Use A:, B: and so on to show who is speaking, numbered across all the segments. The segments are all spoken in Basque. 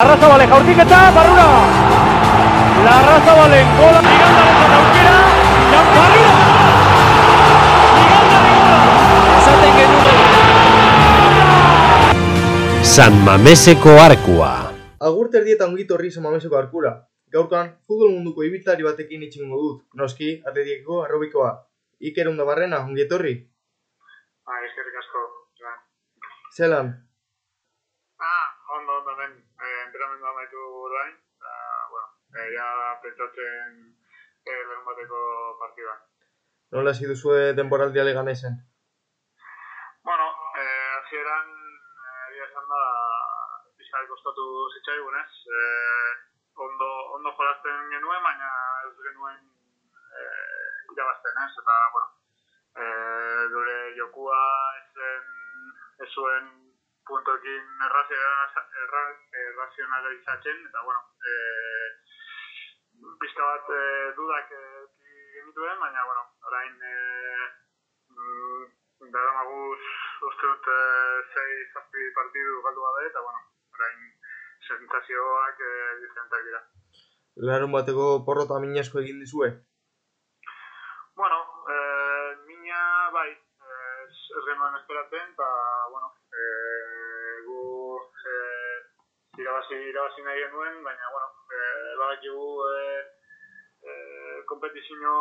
A: Larrazabale jaurtiketa, barrura! Larrazabalen gola, igandaren aukera, Jan barrura! Igandaren gola! Esaten genuen.
B: San Mameseko arkua.
C: Agur terdieta ongit horri samameseko arkura. Gaurkan, futbol munduko ibiltari batekin itxingo dut. Noski, atletikeko arrobikoa. Iker onda barrena, ongi etorri.
D: Ah, eskerrik asko.
C: Zelan,
D: Ah, ondo, ondo, men. Eh, entrenamendu amaitu orain. Eta, bueno, eh, ja pentsatzen eh, lehen bateko partidan.
C: nola hasi duzue denboraldia leganesen?
D: Bueno, eh, hasieran eh, egia esan da pixka kostatu zitzaigun, ez? Eh, ondo, ondo jolasten genuen, baina ez genuen eh, irabazten, ez? Eta, bueno, eh, gure jokua ezen, ez zuen puntoekin erra- errazionalizatzen, eta, bueno, eh, pixka bat eh, dudak eh, genituen, baina, bueno, orain eh, mm, dara maguz uste dut eh, sei zazpi partidu galdu gabe, eta, bueno, orain sensazioak eh, diferentak dira.
C: Larun bateko porrota minasko egin dizue?
D: Bueno, eh, mina bai, ez, ez genuen esperatzen, eta, bueno, eh, gu eh, irabazi, irabazi nahi genuen, baina, bueno, eh, badakigu eh, eh, kompetizio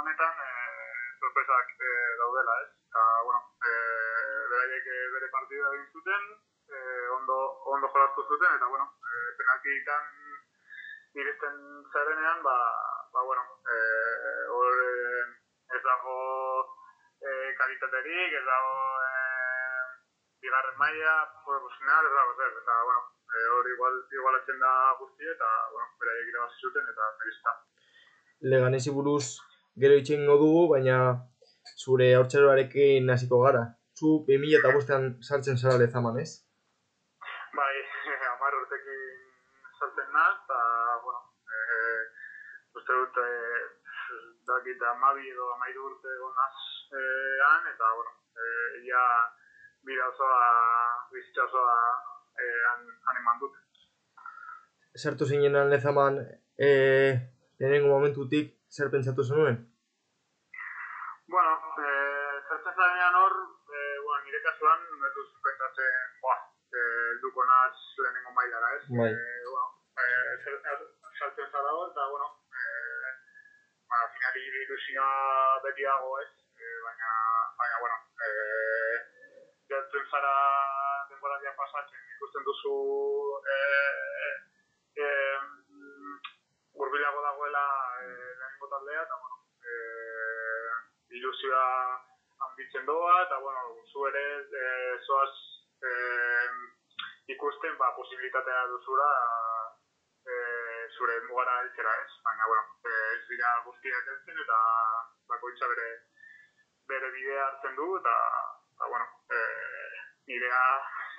D: honetan eh, sorpresak eh, daudela, ez? Eta, bueno, eh, beraiek bere partida egin zuten, eh, ondo, ondo jolastu zuten, eta, bueno, eh, penaltitan iristen zarenean, ba, ba bueno, eh, hor eh, ez dago eh, kalitaterik, ez dago bigarren maila, profesional, ez dago zer, eta, bueno, eh, hor igual, igualatzen da guzti, eta, bueno, beraiek irabazi zuten, eta merista.
C: Leganesi buruz gero itxingo dugu, baina zure haurtzaroarekin hasiko gara. Zu 2000 eta bostean sartzen zara lezaman, ez?
D: Bai, hamar urtekin sartzen naz, eta, bueno, eh, uste dut, eh, dakit amabi edo amairu urte gonaz eh, han, eta, bueno, eh, ia bira osoa, bizitza osoa eh, han, han eman dut.
C: Sartu zinenan lezaman, e, lehenengo momentutik zer pentsatu zenuen?
D: Bueno, eh, zertzen zarenean hor, eh, bueno, nire kasuan, ez duz pentsatzen, boa, eh, helduko naz lehenengo mailara, ez?
C: Bai.
D: Eh, bueno, eh, zer- zer- sartzen zara hor, eta, bueno, eh, ba, finali ilusioa beti dago, ez? Eh, baina, baina, bueno, eh, jartzen zara denboradia pasatzen, ikusten duzu, eh, eh, urbilago dagoela eh, lehenengo taldea, eta, bueno, eh, ilusioa handitzen doa, eta, bueno, zu ere eh, zoaz eh, ikusten, ba, posibilitatea duzura eh, zure mugara heltzera ez, baina, bueno, ez dira guztiak heltzen, eta bakoitza bere bere bidea hartzen du, eta, eta bueno, eh, nirea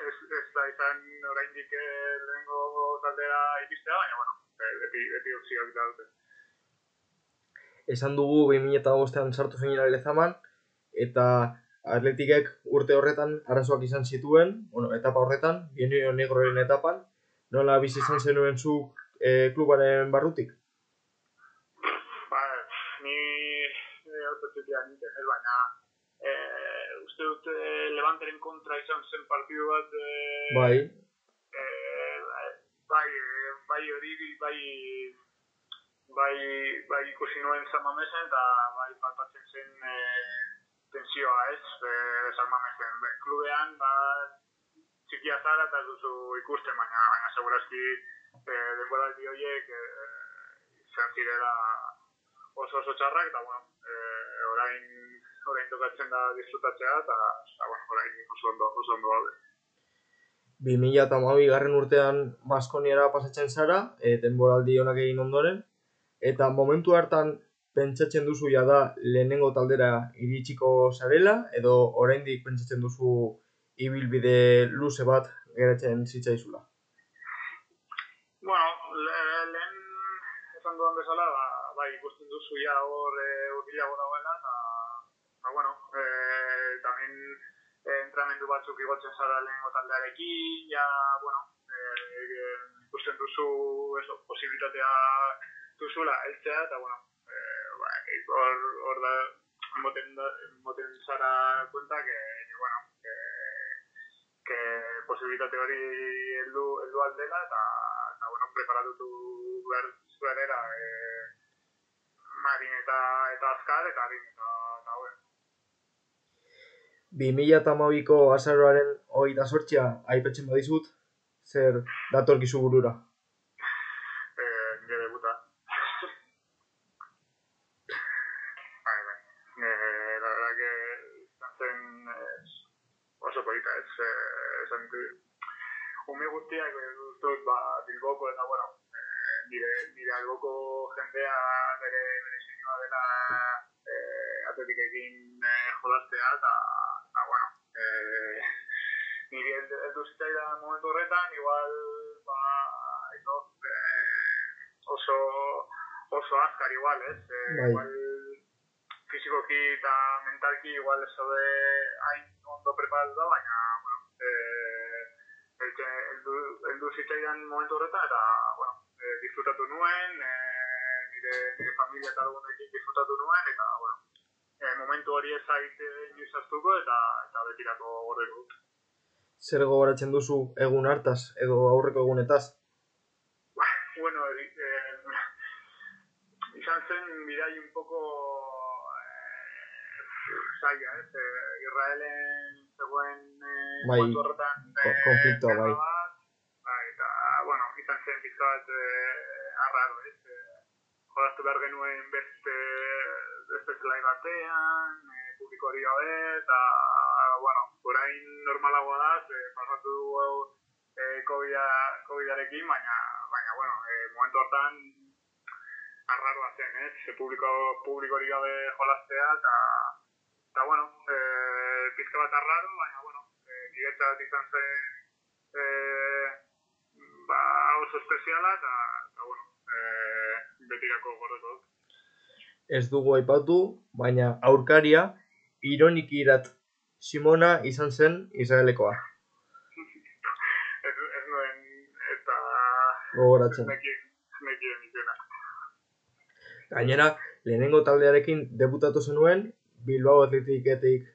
D: ez, ez da izan oraindik eh, lehenengo taldera iristea, baina, bueno, eh, beti, beti opzioak daude.
C: Esan dugu 2000 eta bostean sartu zinela lezaman, eta atletikek urte horretan arazoak izan zituen, bueno, etapa horretan, bienio negroren etapan, nola bizi izan zenuen zu e, klubaren barrutik?
D: Ba, ni eh, autotxetia nintzen, ez, baina eh, uste dut eh, Levanteren kontra izan zen partidu bat eh,
C: Bai,
D: eh, bai, eh, bai hori, bai, bai, bai ikusi nuen San Mamesen, eta bai palpatzen zen eh, tensioa, ez, eh, San Mamesen. Be, klubean, ba, txikia zara eta duzu ikusten, baina, baina segurazki eh, denboraldi horiek eh, izan zirela oso oso txarrak, eta, bueno, eh, orain, orain tokatzen da disfrutatzea, eta, eta bueno, orain oso ondo, oso ondo daude.
C: 2000 eta garren urtean Baskoniera pasatzen zara, e, denboraldi honak egin ondoren, eta momentu hartan pentsatzen duzu ja da lehenengo taldera iritsiko zarela, edo oraindik pentsatzen duzu ibilbide luze bat geratzen zitzaizula.
D: Bueno, le- lehen esan dudan bezala, ba, bai, ikusten duzu ja hor e, urbilago dagoela, eta, ba, bueno, e, tamen e, entramendu batzuk igotzen zara lehenengo taldearekin, ja, bueno, e, e, duzu, eso, posibilitatea duzula, eltzea, eta, bueno, ba, hor, hor da, moten, da, moten zara cuenta que, que bueno, que, que posibilitate hori heldu, heldu aldela, eta, eta, bueno, preparatutu behar zuenera, eh, marin eta, eta azkar, eta eta, eta, bueno,
C: 2008ko azaroaren hogeita sortxea aipatzen badizut, zer datorkizu burura.
D: eh, nire debuta. bai, bai. Eh, zen eh, oso polita, ez, eh, du- ume guztiak eh, dut, ba, Bilboko eta, bueno, eh, nire, nire alboko jendea bere, bere sinua dela eh, atletikekin eh, jolastea, eta, eta, eh, niri heldu heldu zitzaidan momentu horretan, igual, ba, eso, eh, oso, oso azkar igual, ez? Eh,
C: Bai.
D: igual, fizikoki eta mentalki igual ez zaude hain ondo preparatuta, baina, bueno, eh, heldu, heldu, heldu zitzaidan momentu horretan, eta, bueno, eh, disfrutatu nuen, eh, nire, nire familia eta lagunekin disfrutatu nuen, eta, bueno, eh, momentu hori ez eh, inoiz hartuko, eta, eta betirako gordeko dut.
C: Zer gogoratzen duzu egun hartaz edo aurreko egunetaz?
D: Bueno, eh, izan zen bidai un poco eh, zaila, ez? Eh, Israelen zegoen eh,
C: Bai,
D: horretan
C: ko- konfliktoa,
D: gerra
C: bai.
D: bat, bai, eta, bueno, izan zen pizka bat eh, arraro, ez? Eh, jolastu behar genuen beste zelai batean, eh, publiko hori gabe, eta, bueno, orain normalagoa da, ze pasatu dugu eh, COVID-a- COVID-arekin, baina, baina, bueno, eh, momentu hortan arraroa zen, ez? Eh? Publiko, publiko hori gabe jolastea, eta, eta bueno, eh, pizka bat arraro, baina, bueno, eh, niretzat izan zen eh, ba, oso espeziala, eta, eta bueno, eh, betirako gordeko dut.
C: Ez dugu aipatu, baina aurkaria ironikirat Simona izan zen Israelekoa.
D: Ez, ez nuen, eta
C: Gogoratzen.
D: nekien, nekien izena.
C: Gainera, lehenengo taldearekin debutatu zenuen, Bilbao Athletiketik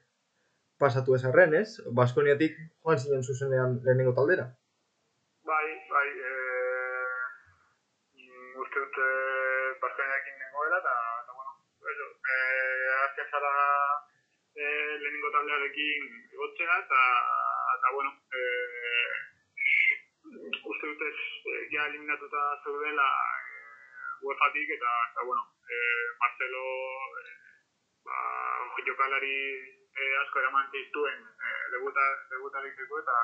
C: pasatu ezarren, ez? Baskoniatik joan zinen zuzenean lehenengo taldera.
D: Bai, bai, eh, mm, uste dut eh, Baskoniarekin nengoela, eta, azken zara eh, lehenengo taldearekin egotzea, eta, eta bueno, eh, uste dut ez, eh, ja eliminatuta zeudela UEFA-tik, eta, eta bueno, eh, Marcelo eh, ba, jokalari eh, asko eraman zituen eh, debuta, debuta egiteko, eta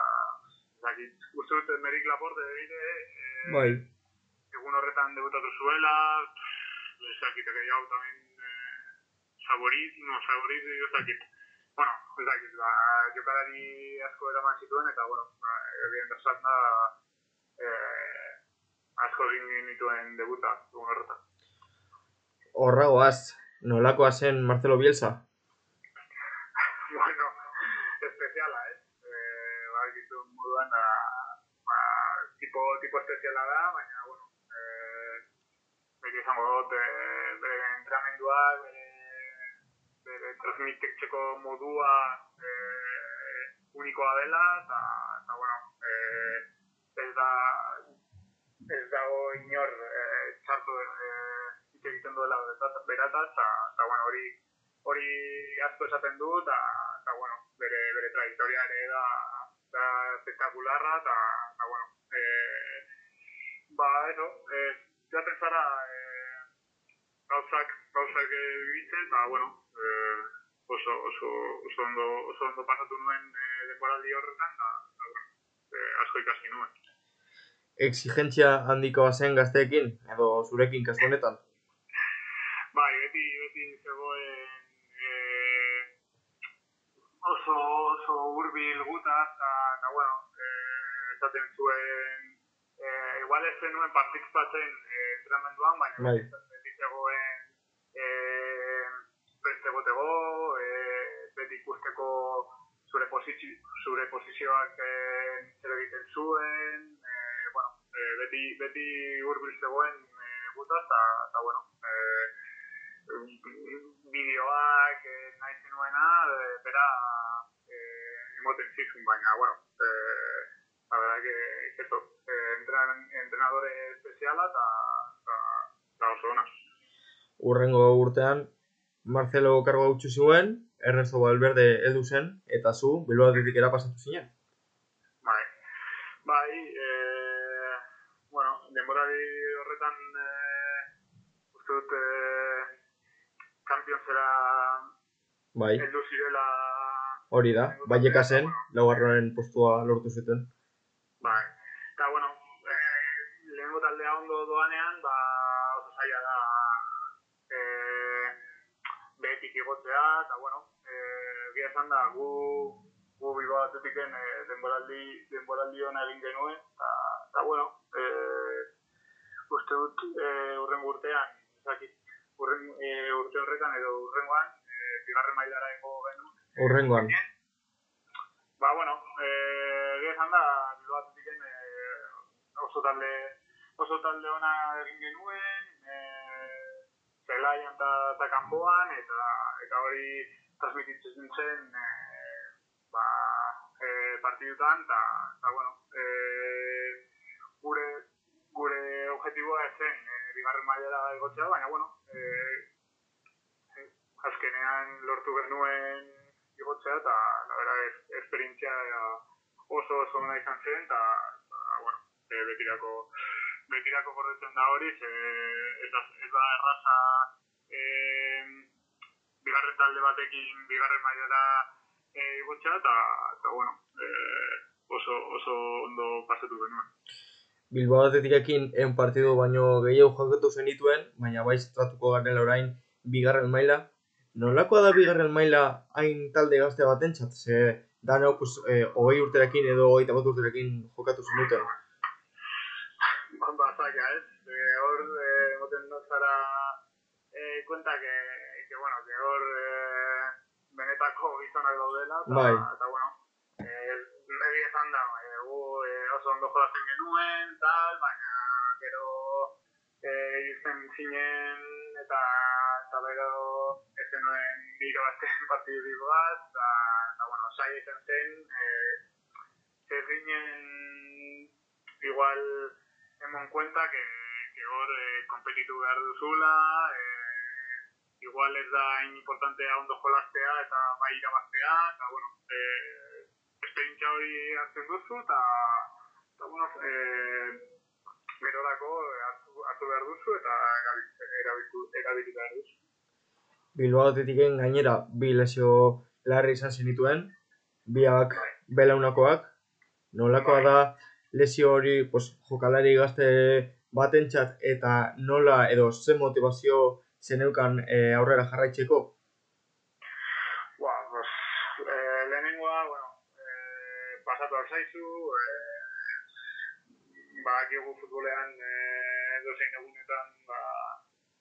D: Zakit, uste dut Merik Laporte egite, eh,
C: Bai.
D: egun horretan debutatu zuela, ez dakit, gehiago tamen Saborit, no, Saborit, ez dakit. Bueno, ez dakit, ba, jokalari asko eraman zituen, eta, bueno, ba, egin da da, eh, asko egin nituen debuta, egun horretan.
C: Horragoaz, nolakoa zen Marcelo Bielsa?
D: bueno, espeziala, ez? Eh, ba, ditu moduan, da, ba, tipo, tipo espeziala da, baina, bueno, eh, beti izango dut, eh, bere entrenamendua, bere, bere transmititzeko modua eh, unikoa dela, eta, eta bueno, eh, ez da, ez dago inor eh, txarto eh, hitz egiten duela berataz, eta, eta bueno, hori hori asko esaten du, eta, eta bueno, bere, bere trajektoria ere da, da espectacularra, eta, eta bueno, eh, ba, eso, eh, jaten zara eh, gauzak, gauzak eh, bizitzen, eta, bueno, eh, oso, oso, oso, ondo, oso ondo pasatu nuen eh, denboraldi horretan, eta, eta bueno, eh, asko ikasi nuen.
C: Exigentzia handikoa zen gazteekin, edo zurekin kasu honetan.
D: Bai, beti, beti zegoen eh, oso, oso urbil guta, eta, bueno, eh, esaten zuen, eh, igual ez zenuen partizipatzen eh, entrenamenduan, baina
C: Bai.
D: beti zegoen egotego, eh, beti ikusteko zure, posizio, zure posizioak eh, zer egiten zuen, eh, bueno, e, beti, beti hurbil zegoen e, gutaz, eta, eta bueno, e, bideoak e, nahi zenuena, e, bera e, emoten zizun, baina, bueno, e, la verdad que, que eso, e, entren, entrenadore espeziala eta, eta, eta oso ona.
C: Urrengo urtean, Marcelo kargoa utxu zuen, Ernesto Valverde heldu zen, eta zu, Bilbao Athletic era pasatu zinen.
D: Bai, bai, e, bueno, denborari horretan e, uste dut e, Championsera
C: Bai,
D: heldu zirela
C: hori da, Baieka zen, laugarren postua lortu zuten.
D: Bai, eta bueno, e, lehenengo taldea ondo doanean, ba, oso zaila da e, behetik igotzea, eta bueno, e, gira esan da, gu, gu Bilbao Atletiken e, denboraldi, denboraldi hona egin genuen, eta, eta bueno, e, uste dut e, urren urtean, ezakit, urren, e, urte horretan edo urrengoan, e, bigarren mailara ego genuen,
C: Urrengoan,
D: Ba, bueno, eh, egia esan da, Bilbao Atletiken eh, oso talde, oso talde ona egin genuen, eh, zelaian eta kanpoan, eta, eta hori transmititzen zen eh, ba, eh, partidutan, eta, bueno, eh, gure, gure objetiboa zen eh, bigarren mailara egotzea, baina, bueno, eh, azkenean lortu genuen igotzea, eta, la es, esperientzia oso oso ona izan zen, eta bueno, e, betirako, betirako gordetzen da hori, ze, ez, da, ez da erraza e, bigarren talde batekin bigarren mailara e, igotzea, eta, eta bueno, e, oso, oso ondo pasatu genuen.
C: Bilbao Athletikekin ehun partidu baino gehiago jokatu zenituen, baina bai tratuko garen orain bigarren maila. Nolakoa da bigarren maila hain talde gazte batentzat? Ze danok pues, eh, hogei urterekin edo hogeita bat urterekin jokatu zenuten.
D: Ba, ba, zaila, ez? E, hor, e, zara e, kuenta que, que, bueno, que hor e, benetako gizonak daudela, eta,
C: Bai.
D: eta bueno, e, egia esan da, e, gu e, oso ondo jolazen genuen, tal, baina gero e, irten zinen eta eta bero ez zenuen irabazten partidurik bat, eta, eta bueno, zaila izan zen, e, zer ginen igual hemos en cuenta que, hor eh, kompetitu behar duzula, eh, igual ez da hain importantea ondo jolastea eta bai irabaztea, eta bueno, eh, esperientzia hori hartzen duzu, eta, eta bueno, eh, gerorako hartu, hartu behar duzu eta erabiltu, erabiltu, erabili behar duzu.
C: Bilbao Athletikein gainera bi lesio larri izan zenituen, biak belaunakoak. Nolakoa da lesio hori pues, jokalari gazte batentzat eta nola edo zen motivazio zeneukan eh, aurrera jarraitzeko?
D: Ba, pues, eh, lehenengoa, bueno, eh, pasatu alzaizu, eh, badakigu futbolean eh, dozein egunetan ba,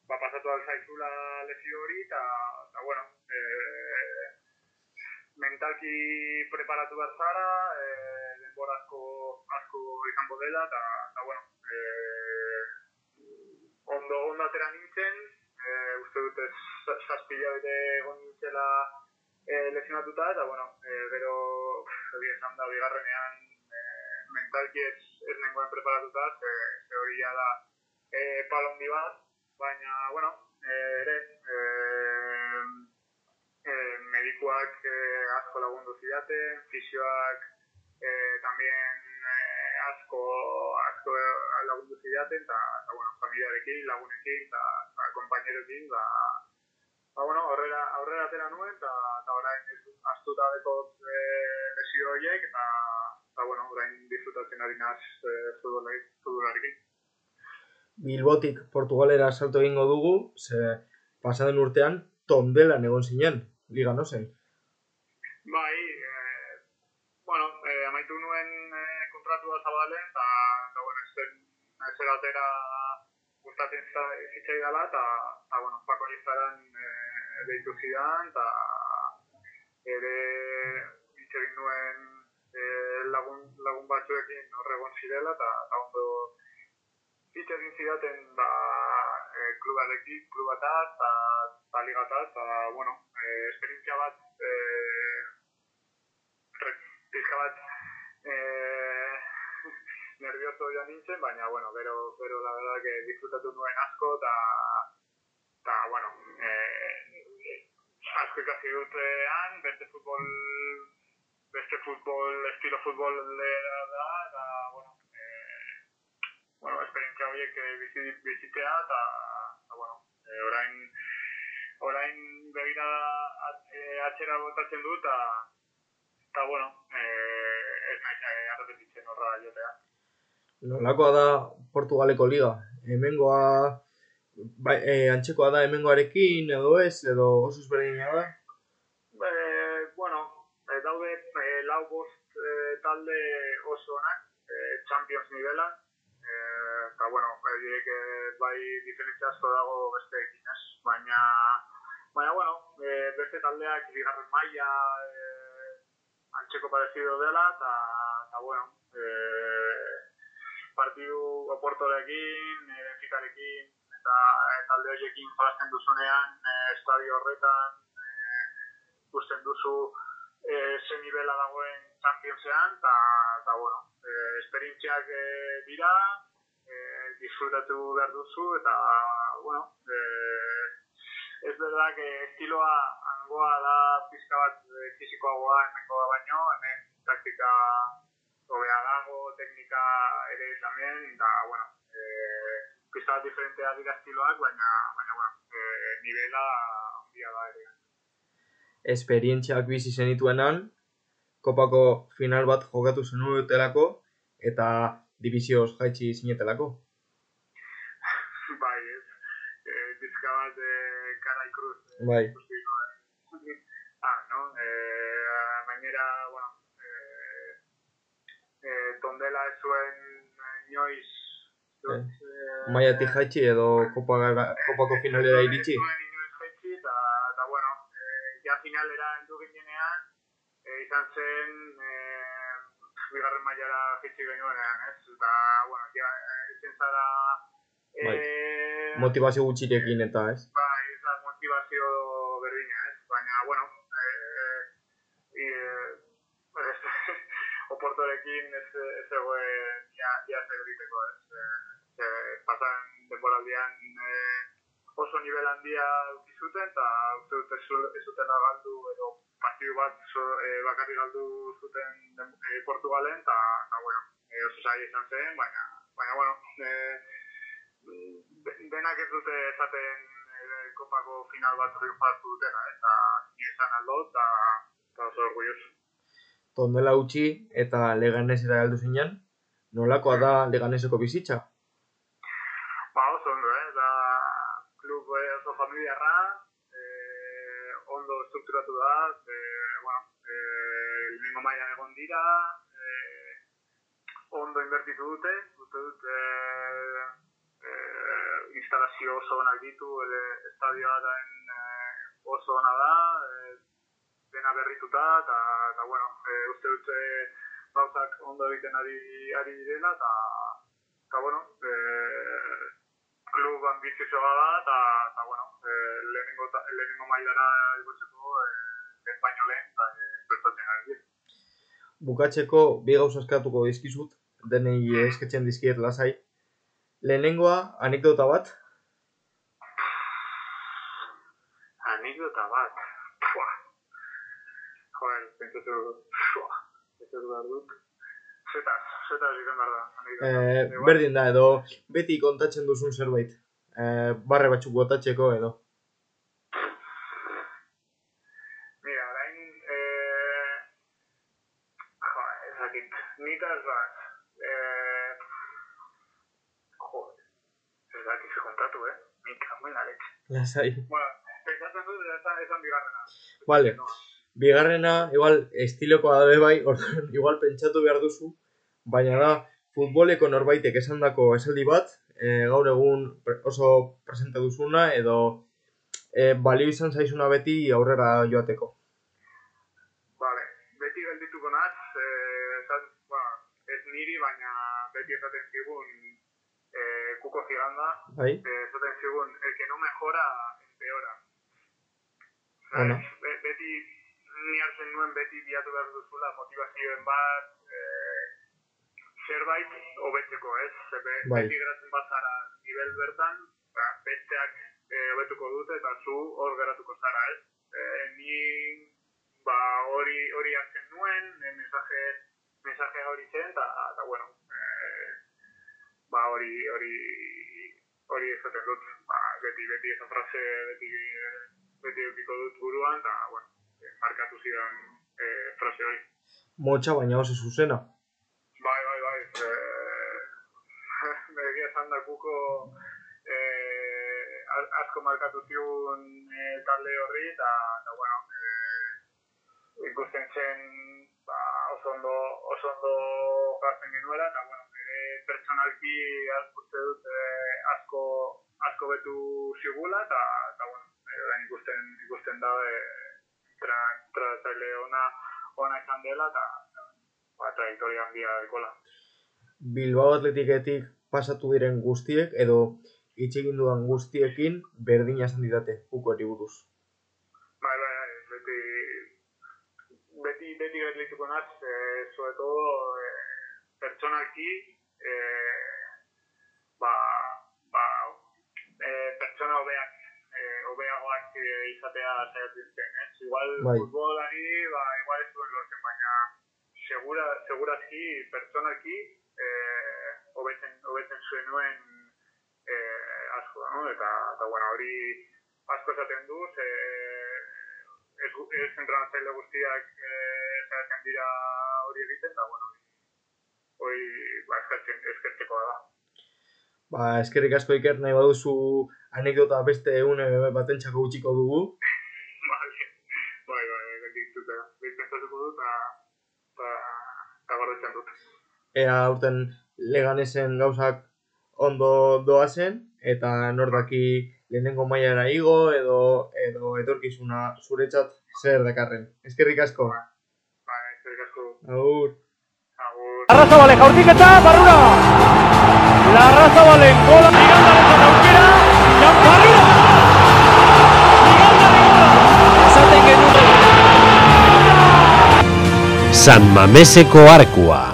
D: ba pasatu alzaizula lesio hori, eta, eta bueno, eh, mentalki preparatu behar zara, eh, denbora asko, asko izango dela, eta, eta bueno, eh, ondo, ondo atera nintzen, eh, uste dut ez zazpila bete egon nintzela eh, lesionatuta, eta bueno, eh, gero, egia esan da, bigarrenean eh, mentalki ez, ez nengoen preparatuta, ze, ze hori da eh, palo handi bat, baina, bueno, eh, ere, eh, eh, medikuak eh, asko lagundu zidaten, fisioak eh, asko, asko lagundu zidaten, eta, eta bueno, familiarekin, lagunekin, eta, eta kompainerokin, ba, ba, bueno, aurrera, aurrera atera nuen, eta, eta orain astuta dekot eh, lesio horiek, eta, eta bueno, orain disfrutatzen ari naz eh, futbolari- futbolarekin.
C: Bilbotik Portugalera salto egingo dugu, ze pasaden urtean tondelan egon zinen, liga no zen.
D: Bai, eh, bueno, eh, amaitu nuen eh, zabalen, eta, eta bueno, ez zen atera gustatzen za- zitzaidala, eta, eta bueno, Paco Lizaran eh, deitu zidan, eta ere hitz egin nuen eh, lagun, lagun batzuekin horregon zirela, eta, eta ondo, zidaten ba, e, klubarekin, klubata, eta ta ligata, eta, bueno, e, esperientzia bat, e, pixka bat, e, nervioso joan nintzen, baina, bueno, gero, gero la verdad que disfrutatu nuen asko, eta, eta, bueno, e, asko ikasi dutean, beste futbol, beste futbol, estilo futbol da, eta, bueno, e, bueno, esperientzia horiek eh, bizi, bizitea, eta, bueno, e, orain, orain begira at, atxera botatzen dut, eta, eta bueno, e, ez e, arrepetitzen horra jotea.
C: Nolakoa da Portugaleko liga? Hemengoa bai, e, antzekoa da hemengoarekin edo ez, edo oso ezberdina da?
D: E, bueno, e, daude e, lau bost e, talde oso onak, e, Champions nivela, eta bueno, direk e, bai diferentzia asko dago besteekin, ez? Baina, baina bueno, e, beste taldeak bigarren maila e, antxeko parecido dela, eta, bueno, e, partidu Oportorekin, e, Benficarekin, eta e, talde horiekin jolasten duzunean, e, estadio horretan, e, ikusten duzu e, ze nivela dagoen Championsean, eta, eta bueno, e, esperientziak e, dira, e, disfrutatu behar duzu, eta, bueno, e, ez verdad que estiloa hangoa da pizka bat e, fisikoagoa hemengoa baino, hemen taktika hobea dago, teknika ere también, eta, bueno, e, pizka bat diferentea dira estiloak, baina, baina, bueno, e, nivela handia da ere.
C: Esperientziak bizi zenituenan, kopako final bat jokatu zenutelako, eta divizioz jaitsi zinetelako.
D: bai, ez. E, pizka bat e, Karai Cruz e,
C: Bai.
D: nuen. ah, no? E, gainera, bueno, e, e, tondela ez zuen e, inoiz dut, e,
C: Maiatik jaitsi edo kopa, kopako finalera iritsi?
D: Ez zuen inoiz jaitsi, eta, eta bueno, e, ja finalera heldu ginenean, e, izan zen e, bigarren mailara jaitsi genuenean, ez? Eta, bueno, ja, izen zara e,
C: Bai. Motivazio gutxirekin eta ez?
D: bai, ez da motivazio berdina, ez? Baina, bueno, e, e, ez, oportorekin ez, ez zegoen ja, ja zer egiteko, ez? E, pasan denboraldian e, oso nivel handia utzi zuten, eta uste dut ez, zu- ez zutela galdu, edo partidu bat so, e, bakarrik galdu zuten e, Portugalen, eta, bueno, e, oso zaila izan zen, baina, baina, bueno, e, de- denak ez dute esaten kopako final bat triunfatu dutena, eta ni esan aldo, eta oso orgulloso.
C: Tondela utzi eta leganesera heldu zinen, nolakoa da leganeseko bizitza?
D: Ba, oso ondo, eh? Da, klub eh, oso familiarra, eh, ondo strukturatu da, eh, bueno, eh, lehenengo mailan egon dira, eh, ondo invertitu dute, uste dut, eh, eh, instalazio oso onak ditu, ele, estadioa daen eh, oso ona da, eh, dena berrituta, eta, eta bueno, eh, uste dut eh, gauzak ondo egiten ari, ari direla, eta, eta bueno, eh, klub ambiziosoa da, eta, eta bueno, eh, lehenengo, ta- lehenengo mailara igotzeko ez baino lehen, eta eh, prestatzen ari dira.
C: Bukatzeko bi gauza eskatuko dizkizut, denei esketzen dizkiet lasai. Lehenengoa, anekdota bat,
D: Anekdota bat. Pentsatu behar dut. Zetaz, zetaz izan behar da.
C: e,
D: Igual,
C: berdin da edo beti kontatzen duzun zerbait. E, barre batzuk botatzeko edo.
D: Mira, orain, eh, jo, ez dakit, nitaz bat, eh, jo, ez dakit ze kontatu, eh? Nik, hamuin aletxe.
C: Lasai.
D: Bueno, pentsatzen dut, esan bigarrena.
C: Vale. Bigarrena, igual, estilokoa da bai, orduan, igual pentsatu behar duzu, baina da, futboleko norbaitek esandako esaldi bat, e, gaur egun oso presente duzuna, edo e, balio izan zaizuna beti aurrera joateko.
D: Vale, beti geldituko naz, eh, esan, bueno, ez niri, baina beti esaten zigun, eh, kuko ziganda,
C: Bai,
D: esaten zigun, el que no mejora, empeora.
C: Bueno.
D: Be, beti, ni hartzen nuen beti bilatu behar duzula motivazioen bat, eh, zerbait hobetzeko, ez? Ze Be,
C: Bai.
D: Beti geratzen bazara nivel bertan, ba, besteak eh, hobetuko dute eta zu hor geratuko zara, ez? Eh, ni ba, hori hori hartzen nuen, eh, mensaje, mensaje hori zen, eta, eta bueno, eh, ba, hori, hori, hori esaten dut, ba, beti, beti esa frase, beti, beti eukiko dut buruan, eta, bueno, markatu zidan eh, frase hori.
C: motxa baina oso zuzena.
D: Bai, bai, bai. Eh, Begia esan da kuko eh, asko markatu zigun eh, talde horri eta, eta bueno, eh, ikusten zen ba, oso ondo, oso ondo jartzen genuela eta bueno, ere pertsonalki az- uste dut eh, asko asko betu zigula eta, eta bueno, ikusten ikusten da eh, tra, tratzaile ona ona izan dela eta ba, trajektoria handia dekola.
C: Bilbao Atletiketik pasatu diren guztiek edo hitz egin dudan guztiekin berdina esan didate Kukoari buruz.
D: Bai, bai, bai, beti, beti, beti gerlituko naz, eh, sobre todo, eh, pertsonalki, eh, ba, eh, pertsona hobeak, eh, eh, izatea saiatzen zen, ez? Igual
C: Bai.
D: futbolari, ba, igual ez duen lortzen, baina segura, segurazki, pertsonalki, eh, hobetzen, hobetzen zuen nuen eh, asko, no? Eta, eta bueno, hori asko esaten du, ze ez, ez entrenatzaile guztiak eh, dira hori egiten, eta bueno, hori ba, eskertzen, eskertzekoa da.
C: Ba, eskerrik asko Iker, nahi baduzu anekdota beste une batentzako utziko dugu.
D: Vale. Bai, bai, bai, da. Pentsatuko dut, eta gordetzen dut.
C: Ea aurten leganesen gauzak ondo doazen, eta nor daki lehenengo mailara igo edo edo etorkizuna zuretzat zer dakarren. Eskerrik asko.
D: Bai, eskerrik asko.
C: Agur.
D: Agur.
A: Arrazabale jaurtiketa, barrura! Larrazabalen gola, ligandaren aukera, Jan Barrura! Ligandaren gola! Esaten genuen.
B: San Mameseko Arkua.